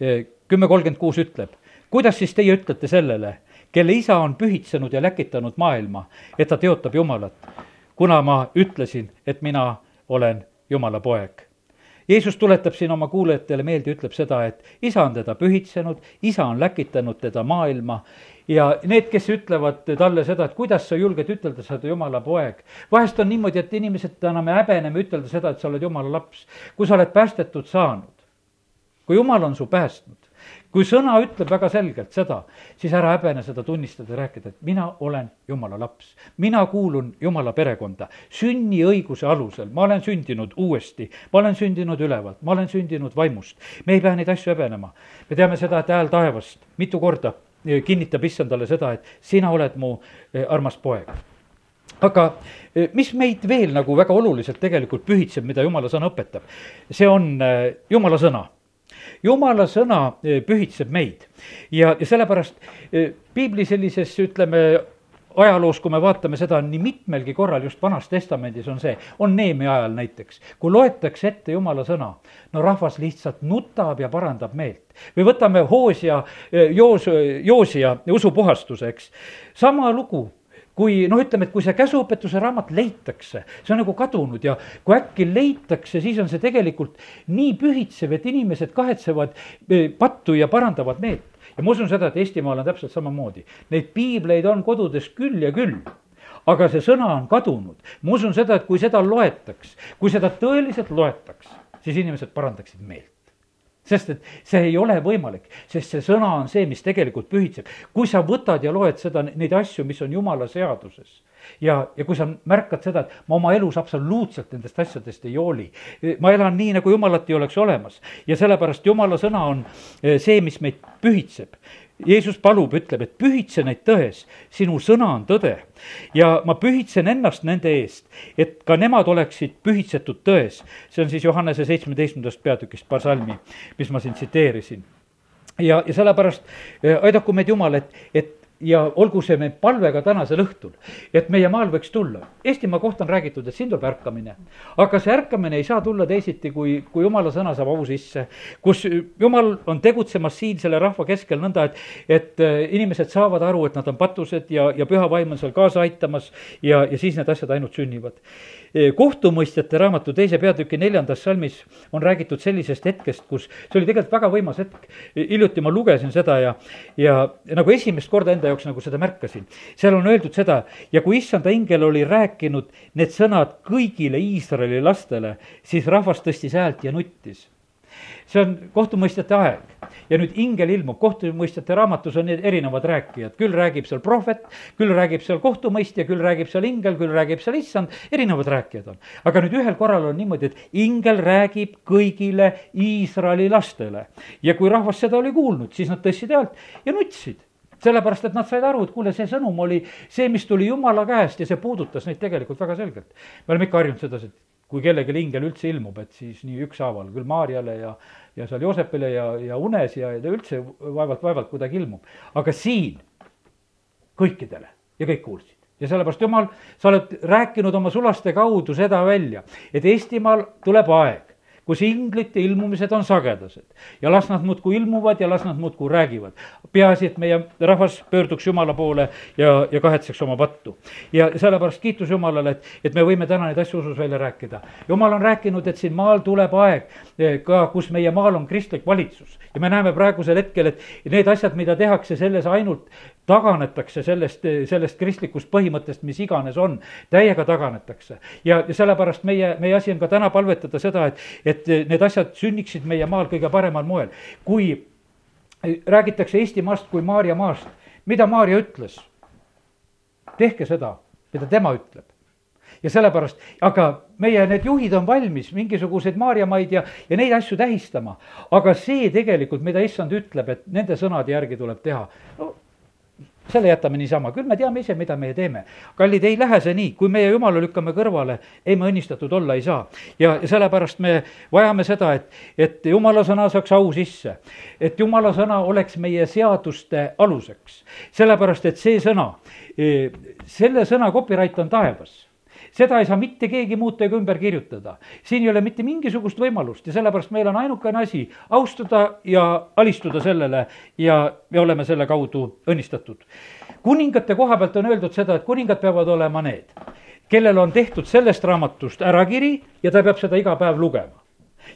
Speaker 1: eh, kümme kolmkümmend kuus ütleb, kuidas siis teie ütlete sellele, kelle isa on pühitsenud ja läkitanud maailma, et ta teotab Jumalat, kuna ma ütlesin, et mina olen Jumala poeg. Jeesus tuletab siin oma kuulajatele meelde, ütleb seda, et isa on teda pühitsenud, isa on läkitanud teda maailma ja need, kes ütlevad talle seda, et kuidas sa julged ütelda, sa oled jumala poeg. vahest on niimoodi, et inimesed enam häbeneme ütelda seda, et sa oled jumala laps. kui sa oled päästetud saanud, kui jumal on su päästnud, kui sõna ütleb väga selgelt seda, siis ära häbene seda tunnistada ja rääkida, et mina olen jumala laps. mina kuulun jumala perekonda, sünniõiguse alusel, ma olen sündinud uuesti, ma olen sündinud ülevalt, ma olen sündinud vaimust. me ei pea neid asju häbenema. me teame seda, et hääl taevast mitu korda eh, kinnitab issandale seda, et sina oled mu eh, armas poeg. Aga eh, mis meid veel nagu väga oluliselt tegelikult pühitseb, mida jumala sõna õpetab, see on jumala sõna jumala sõna eh, pühitseb meid ja, ja sellepärast eh, piibli sellises, ütleme, ajaloos, kui me vaatame seda nii mitmelgi korral just Vanas Testamendis on see, on Neemi ajal näiteks, kui loetakse ette jumala sõna, no rahvas lihtsalt nutab ja parandab meelt. või võtame Hoosia, eh, Joos, Joosia usupuhastuse, eks. sama lugu kui noh, ütleme, et kui see käsuõpetuse raamat leitakse, see on nagu kadunud ja kui äkki leitakse, siis on see tegelikult nii pühitsev, et inimesed kahetsevad eh, pattu ja parandavad meelt. ja ma usun seda, et Eestimaal on täpselt samamoodi, neid piibleid on kodudes küll ja küll aga see sõna on kadunud. ma usun seda, et kui seda loetaks, kui seda tõeliselt loetaks, siis inimesed parandaksid meelt sest et see ei ole võimalik, sest see sõna on see, mis tegelikult pühitseb. kui sa võtad ja loed seda, neid asju, mis on jumala seaduses ja, ja kui sa märkad seda, et ma oma elus absoluutselt nendest asjadest ei hooli, ma elan nii, nagu jumalat ei oleks olemas ja sellepärast jumala sõna on eh, see, mis meid pühitseb. Jeesus palub, ütleb, et pühitse neid tões, sinu sõna on tõde. ja ma pühitsen ennast nende eest, et ka nemad oleksid pühitsetud tões. see on siis Johannese seitsmeteistkümnendast peatükist paar salmi, mis ma siin tsiteerisin ja, ja sellepärast eh, aidaku meid Jumal, et, et ja olgu see meil palve ka tänasel õhtul, et meie maal võiks tulla. Eestimaa kohta on räägitud, et siin tuleb ärkamine. aga see ärkamine ei saa tulla teisiti, kui, kui jumala sõna saab au sisse. kus jumal on tegutsemas siin selle rahva keskel nõnda, et, et äh, inimesed saavad aru, et nad on patused ja, ja püha vaim on seal kaasa aitamas ja, ja siis need asjad ainult sünnivad kohtumõistjate raamatu teise peatüki neljandas salmis on räägitud sellisest hetkest, kus see oli tegelikult väga võimas hetk. hiljuti ma lugesin seda ja, ja nagu esimest korda enda jaoks nagu seda märkasin. seal on öeldud seda ja kui issanda ingel oli rääkinud need sõnad kõigile Iisraeli lastele, siis rahvas tõstis häält ja nuttis. See on kohtumõistjate aeg. Ja nüüd ingel ilmub, kohtumõistjate raamatus on need erinevad rääkijad, küll räägib seal prohvet, küll räägib seal kohtumõistja, küll räägib seal ingel, küll räägib seal issand, erinevad rääkijad on. aga nüüd ühel korral on niimoodi, et ingel räägib kõigile Iisraeli lastele. Ja kui rahvas seda oli kuulnud, siis nad tõstsid häält ja nutsid sellepärast, et nad said aru, et kuule, see sõnum oli see, mis tuli jumala käest ja see puudutas neid tegelikult väga selgelt. me oleme ikka harjunud sedasi, et kui kellelgi ingel üldse ilmub, et siis nii ükshaaval küll Maarjale ja, ja seal Joosepile ja, ja unes ja, ja üldse vaevalt, vaevalt kuidagi ilmub. aga siin kõikidele ja kõik kuulsid ja sellepärast jumal, sa oled rääkinud oma sulaste kaudu seda välja, et Eestimaal tuleb aeg, kus inglite ilmumised on sagedased ja las nad muudkui ilmuvad ja las nad muudkui räägivad. peaasi, et meie rahvas pöörduks Jumala poole ja, ja kahetseks oma pattu. ja sellepärast kiitus Jumalale, et, et me võime täna neid asju usus välja rääkida. Jumal on rääkinud, et siin maal tuleb aeg eh, ka, kus meie maal on kristlik valitsus ja me näeme praegusel hetkel, et need asjad, mida tehakse selles ainult taganetakse sellest, sellest kristlikust põhimõttest, mis iganes on, täiega taganetakse. ja, ja sellepärast meie, meie asi on ka täna palvetada seda, et, et need asjad sünniksid meie maal kõige paremal moel. kui räägitakse Eestimaast kui Maarja maast, mida Maarja ütles? tehke seda, mida tema ütleb ja sellepärast, aga meie need juhid on valmis mingisuguseid Maarjamaid ja, ja neid asju tähistama. aga see tegelikult, mida issand ütleb, et nende sõnade järgi tuleb teha, no selle jätame niisama, küll me teame ise, mida meie teeme. kallid, ei lähe see nii, kui meie jumala lükkame kõrvale, ei me õnnistatud olla ei saa. ja, sellepärast me vajame seda, et, et jumala sõna saaks au sisse. et jumala sõna oleks meie seaduste aluseks. sellepärast, et see sõna, eh, selle sõna copyright on taevas seda ei saa mitte keegi muuta ega ümber kirjutada. siin ei ole mitte mingisugust võimalust ja sellepärast meil on ainukene asi austada ja alistuda sellele ja me oleme selle kaudu õnnistatud. kuningate koha pealt on öeldud seda, et kuningad peavad olema need, kellel on tehtud sellest raamatust ärakiri ja ta peab seda iga päev lugema.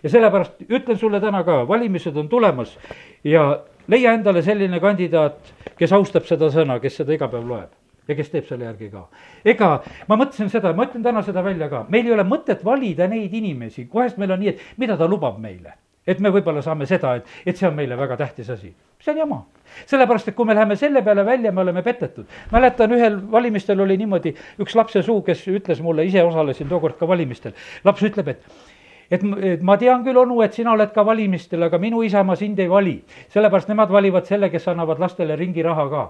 Speaker 1: ja sellepärast ütlen sulle täna ka, valimised on tulemas ja leia endale selline kandidaat, kes austab seda sõna, kes seda iga päev loeb ja kes teeb selle järgi ka. ega ma mõtlesin seda, ma ütlen täna seda välja ka, meil ei ole mõtet valida neid inimesi, kohest meil on nii, et mida ta lubab meile et me võib-olla saame seda, et, et see on meile väga tähtis asi. see on jama. sellepärast, et kui me läheme selle peale välja, me oleme petetud. mäletan, ühel valimistel oli niimoodi, üks lapse suu, kes ütles mulle, ise osalesin tookord ka valimistel, laps ütleb, et et, et ma tean küll, onu, et sina oled ka valimistel, aga minu isamaa sind ei vali. sellepärast nemad valivad selle, kes annavad lastele ringiraha ka.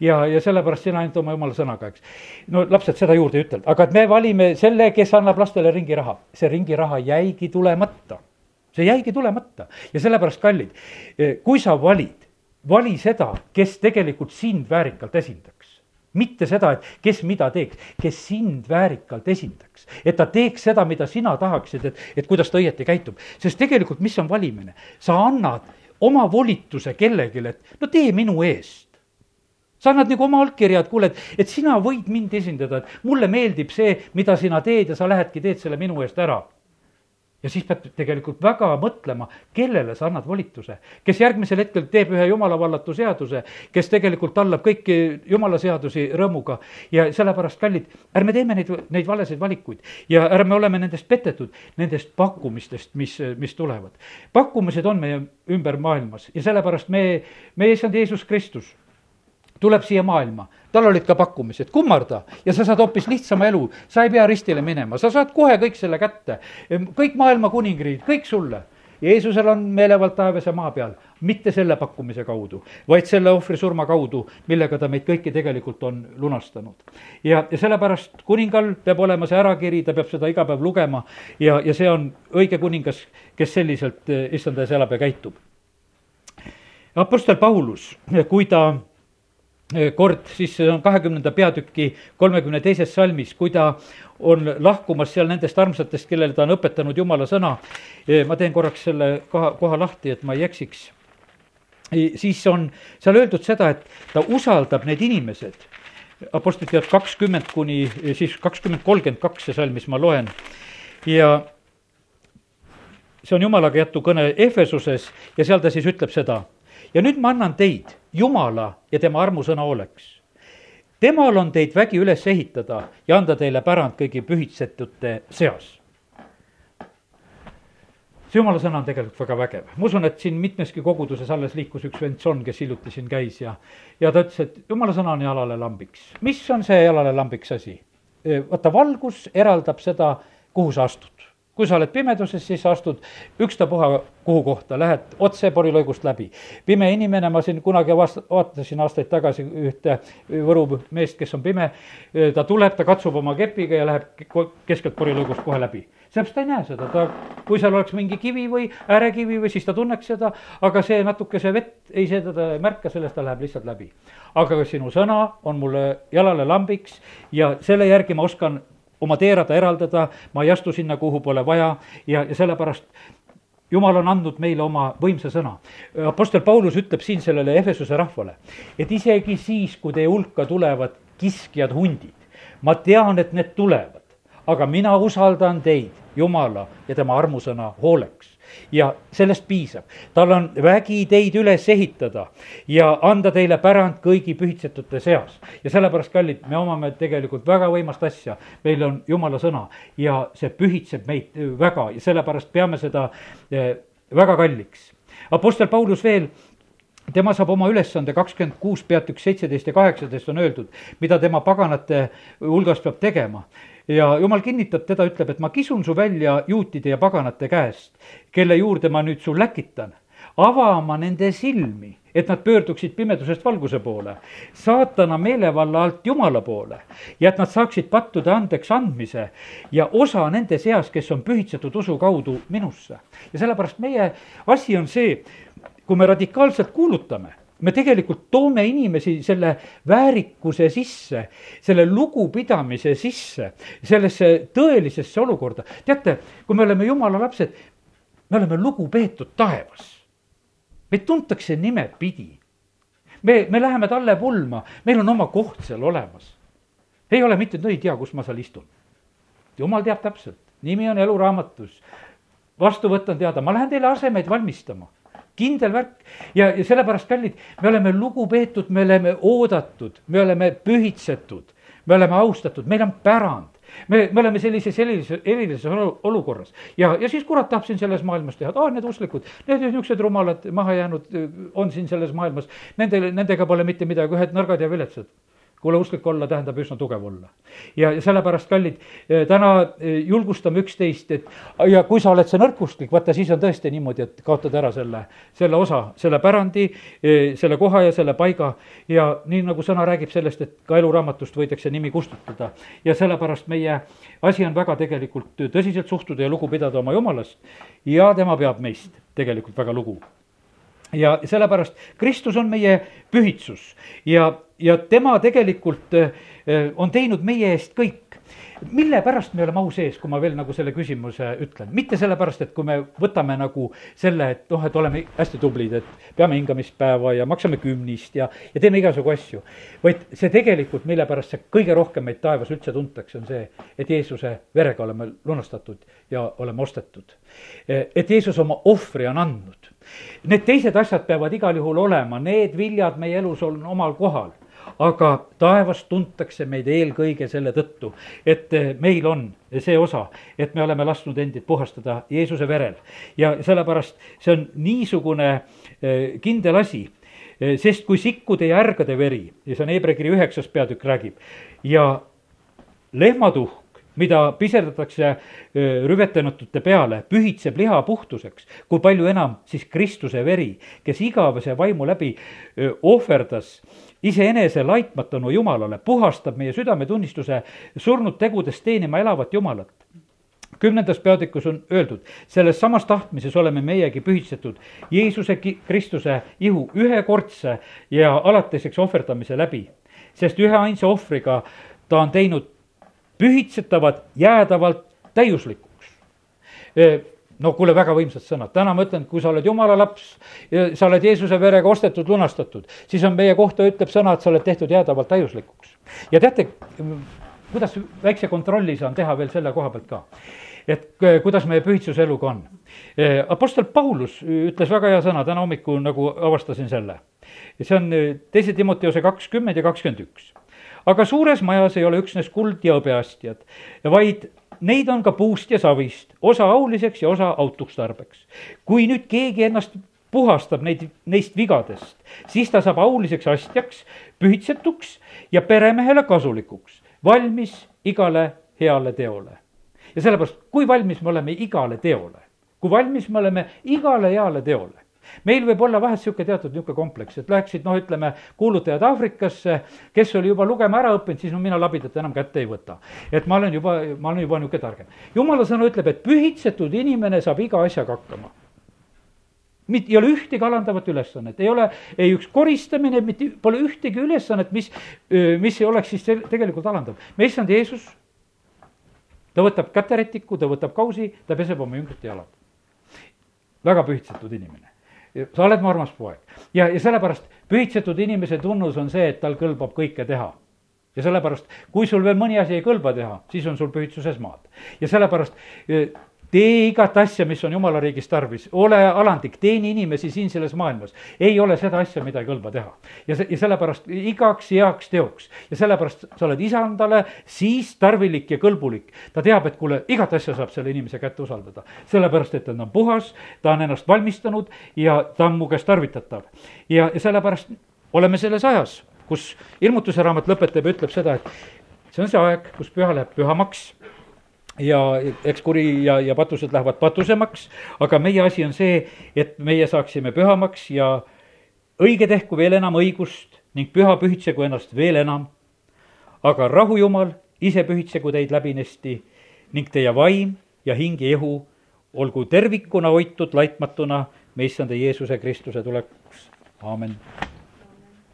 Speaker 1: ja, ja sellepärast sina ainult oma jumala sõnaga, eks. no lapsed seda juurde ei ütelnud, aga et me valime selle, kes annab lastele ringiraha. see ringiraha jäigi tulemata see jäigi tulemata ja sellepärast, kallid, kui sa valid, vali seda, kes tegelikult sind väärikalt esindaks mitte seda, et kes mida teeks, kes sind väärikalt esindaks. et ta teeks seda, mida sina tahaksid, et, et kuidas ta õieti käitub. sest tegelikult, mis on valimine? sa annad oma volituse kellelegi, et no tee minu eest. sa annad nagu oma allkirja, et kuule, et, et sina võid mind esindada, et mulle meeldib see, mida sina teed ja sa lähedki, teed selle minu eest ära ja siis peab tegelikult väga mõtlema, kellele sa annad volituse. kes järgmisel hetkel teeb ühe jumalavallatu seaduse, kes tegelikult tallab kõiki jumala seadusi rõõmuga. ja sellepärast, kallid, ärme teeme neid, neid valesid valikuid ja ärme oleme nendest petetud, nendest pakkumistest, mis, mis tulevad. pakkumised on meie ümber maailmas ja sellepärast me, meie issand Jeesus Kristus tuleb siia maailma, tal olid ka pakkumised, kummarda ja sa saad hoopis lihtsama elu, sa ei pea ristile minema, sa saad kohe kõik selle kätte. kõik maailma kuningriigid, kõik sulle. Jeesusel on meelevald taevas ja maa peal, mitte selle pakkumise kaudu, vaid selle ohvrisurma kaudu, millega ta meid kõiki tegelikult on lunastanud. ja, ja sellepärast kuningal peab olema see ärakiri, ta peab seda iga päev lugema ja, ja see on õige kuningas, kes selliselt eh, issanda ees elab ja käitub. Apostel Paulus, kui ta kord, siis see on kahekümnenda peatüki kolmekümne teises salmis, kui ta on lahkumas seal nendest armsatest, kellele ta on õpetanud jumala sõna. ma teen korraks selle koha, koha lahti, et ma ei eksiks. siis on seal öeldud seda, et ta usaldab need inimesed, Apostlite tead kakskümmend kuni siis kakskümmend kolmkümmend kaks see salm, mis ma loen ja see on jumalaga jättu kõne Ehvesuses ja seal ta siis ütleb seda ja nüüd ma annan teid Jumala ja tema armusõna hooleks. temal on teid vägi üles ehitada ja anda teile pärand kõigi pühitsetute seas. see jumala sõna on tegelikult väga vägev, ma usun, et siin mitmeski koguduses alles liikus üks vend John, kes hiljuti siin käis ja, ja ta ütles, et jumala sõna on jalale lambiks. mis on see jalale lambiks asi? vaata, valgus eraldab seda, kuhu sa astud kui sa oled pimeduses, siis astud ükstapuha kuhu kohta, lähed otse porilõigust läbi. pime inimene, ma siin kunagi vast-, vaatasin aastaid tagasi ühte Võru meest, kes on pime, ta tuleb, ta katsub oma kepiga ja läheb keskelt porilõigust kohe läbi. sellepärast ta ei näe seda, ta, kui seal oleks mingi kivi või äärekivi või siis ta tunneks seda, aga see natukese vett ei, seda ta ei märka, sellest ta läheb lihtsalt läbi. aga sinu sõna on mulle jalale lambiks ja selle järgi ma oskan oma teerada eraldada, ma ei astu sinna, kuhu pole vaja ja, ja sellepärast jumal on andnud meile oma võimsa sõna. Apostel Paulus ütleb siin sellele Efesuse rahvale, et isegi siis, kui teie hulka tulevad kiskjad hundid, ma tean, et need tulevad, aga mina usaldan teid, Jumala ja tema armusõna hooleks ja sellest piisab. tal on vägi teid üles ehitada ja anda teile pärand kõigi pühitsetute seas. ja sellepärast, kallid, me omame tegelikult väga võimast asja, meil on jumala sõna ja see pühitseb meid väga ja sellepärast peame seda eh, väga kalliks. Apostel Paulus veel tema saab oma ülesande kakskümmend kuus peatükk seitseteist ja kaheksateist on öeldud, mida tema paganate hulgas peab tegema ja jumal kinnitab teda, ütleb, et ma kisun su välja juutide ja paganate käest, kelle juurde ma nüüd su läkitan, avama nende silmi, et nad pöörduksid pimedusest valguse poole, saatana meelevalla alt Jumala poole ja et nad saaksid pattude andeks andmise ja osa nende seas, kes on pühitsetud usu kaudu minusse. ja sellepärast meie asi on see, kui me radikaalselt kuulutame me tegelikult toome inimesi selle väärikuse sisse, selle lugupidamise sisse, sellesse tõelisesse olukorda. teate, kui me oleme jumala lapsed, me oleme lugupeetud taevas. meid tuntakse nimepidi. me, me läheme talle pulma, meil on oma koht seal olemas. ei ole mitte, no ei tea, kus ma seal istun. jumal teab täpselt, nimi on eluraamatus. vastuvõtt on teada, ma lähen teile asemeid valmistama kindel värk. Ja, ja sellepärast, kallid, me oleme lugupeetud, me oleme oodatud, me oleme pühitsetud, me oleme austatud, meil on pärand. Me, me oleme sellises erilises, erilises olu- olukorras. Ja, ja siis kurat tahab siin selles maailmas teha, et aa, need usklikud, need niisugused rumalad, maha jäänud on siin selles maailmas. Nendel, nendega pole mitte midagi, ühed nõrgad ja viletsad kuule, usklik olla tähendab üsna tugev olla. ja, ja sellepärast, kallid, täna julgustame üksteist, et ja kui sa oled see nõrkusklik, vaata siis on tõesti niimoodi, et kaotad ära selle, selle osa, selle pärandi, selle koha ja selle paiga. ja nii nagu sõna räägib sellest, et ka eluraamatust võidakse nimi kustutada. ja sellepärast meie asi on väga tegelikult tõsiselt suhtuda ja lugu pidada oma jumalast ja tema peab meist tegelikult väga lugu ja sellepärast Kristus on meie pühitsus. Ja, ja tema tegelikult eh, on teinud meie eest kõik. Mille pärast me oleme au sees, kui ma veel nagu selle küsimuse ütlen, mitte sellepärast, et kui me võtame nagu selle, et noh, et oleme hästi tublid, et peame hingamispäeva ja maksame kümnist ja, ja teeme igasugu asju. vaid see tegelikult, mille pärast see kõige rohkem meid taevas üldse tuntakse, on see, et Jeesuse verega oleme lunastatud ja oleme ostetud. et Jeesus oma ohvri on andnud. Need teised asjad peavad igal juhul olema, need viljad meie elus on omal kohal aga taevas tuntakse meid eelkõige selle tõttu, et meil on see osa, et me oleme lasknud endid puhastada Jeesuse verel. ja sellepärast see on niisugune eh, kindel asi, eh, sest kui sikkude ja ärgade veri, ja see on Hebra kiri üheksas peatükk räägib, ja lehmatuhk mida piserdatakse rüvetanutute peale, pühitseb liha puhtuseks, kui palju enam siis Kristuse veri, kes igavese vaimu läbi ohverdas iseenese laitmatunu Jumalale, puhastab meie südametunnistuse surnud tegudest teenima elavat Jumalat kümnendas peatükus on öeldud, selles samas tahtmises oleme meiegi pühitsetud Jeesuse Kristuse ihu ühekordse ja alatiseks ohverdamise läbi. sest üheainsa ohvriga ta on teinud pühitsetavad jäädavalt täiuslikuks. No kuule, väga võimsad sõnad, täna ma ütlen, kui sa oled jumala laps sa oled Jeesuse verega ostetud, lunastatud, siis on meie kohta ütleb sõna, et sa oled tehtud jäädavalt täiuslikuks. ja teate, kuidas väikse kontrolli saan teha veel selle koha pealt ka et kuidas meie pühitsuse eluga on. Apostel Paulus ütles väga hea sõna, täna hommikul nagu avastasin selle. see on teise Timoteose kakskümmend ja kakskümmend üks aga suures majas ei ole üksnes kuld ja hõbeastjad, vaid neid on ka puust ja savist, osa auliseks ja osa autuks tarbeks. kui nüüd keegi ennast puhastab neid, neist vigadest, siis ta saab auliseks astjaks, pühitsetuks ja peremehele kasulikuks, valmis igale heale teole. ja sellepärast, kui valmis me oleme igale teole, kui valmis me oleme igale heale teole, meil võib olla vahest niisugune teatud niisugune kompleks, et läheksid noh, ütleme, kuulutajad Aafrikasse, kes oli juba lugema ära õppinud, siis no mina labidat enam kätte ei võta. et ma olen juba, ma olen juba niisugune targem. jumala sõna ütleb, et pühitsetud inimene saab iga asjaga hakkama mitte, ei ole ühtegi alandavat ülesannet, ei ole ei üks koristamine, mitte, pole ühtegi ülesannet, mis, mis ei oleks siis tegelikult alandav. meie issand Jeesus, ta võtab käterätiku, ta võtab kausi, ta peseb oma jüngrite jalad. väga pühitsetud inimene sa oled mu armas poeg. ja, ja sellepärast pühitsetud inimese tunnus on see, et tal kõlbab kõike teha ja sellepärast, kui sul veel mõni asi ei kõlba teha, siis on sul pühitsuses maad. ja sellepärast tee igat asja, mis on jumala riigis tarvis, ole alandlik, teeni inimesi siin selles maailmas. ei ole seda asja, mida ei kõlba teha. ja see, ja sellepärast igaks heaks teoks ja sellepärast sa oled isandale siis tarvilik ja kõlbulik. ta teab, et kuule, igat asja saab selle inimese kätte usaldada. sellepärast, et ta on puhas, ta on ennast valmistanud ja ta on mu käest tarvitatav. ja, ja sellepärast oleme selles ajas, kus ilmutuse raamat lõpetab ja ütleb seda, et see on see aeg, kus püha läheb pühamaks ja eks kuri ja, ja patused lähevad patusemaks, aga meie asi on see, et meie saaksime pühamaks ja õige tehku veel enam õigust ning püha pühitsegu ennast veel enam. aga rahu Jumal, ise pühitsegu teid läbinesti ning teie vaim ja hing ja ihu olgu tervikuna hoitud laitmatuna meie issanda Jeesuse Kristuse tulekuks, aamen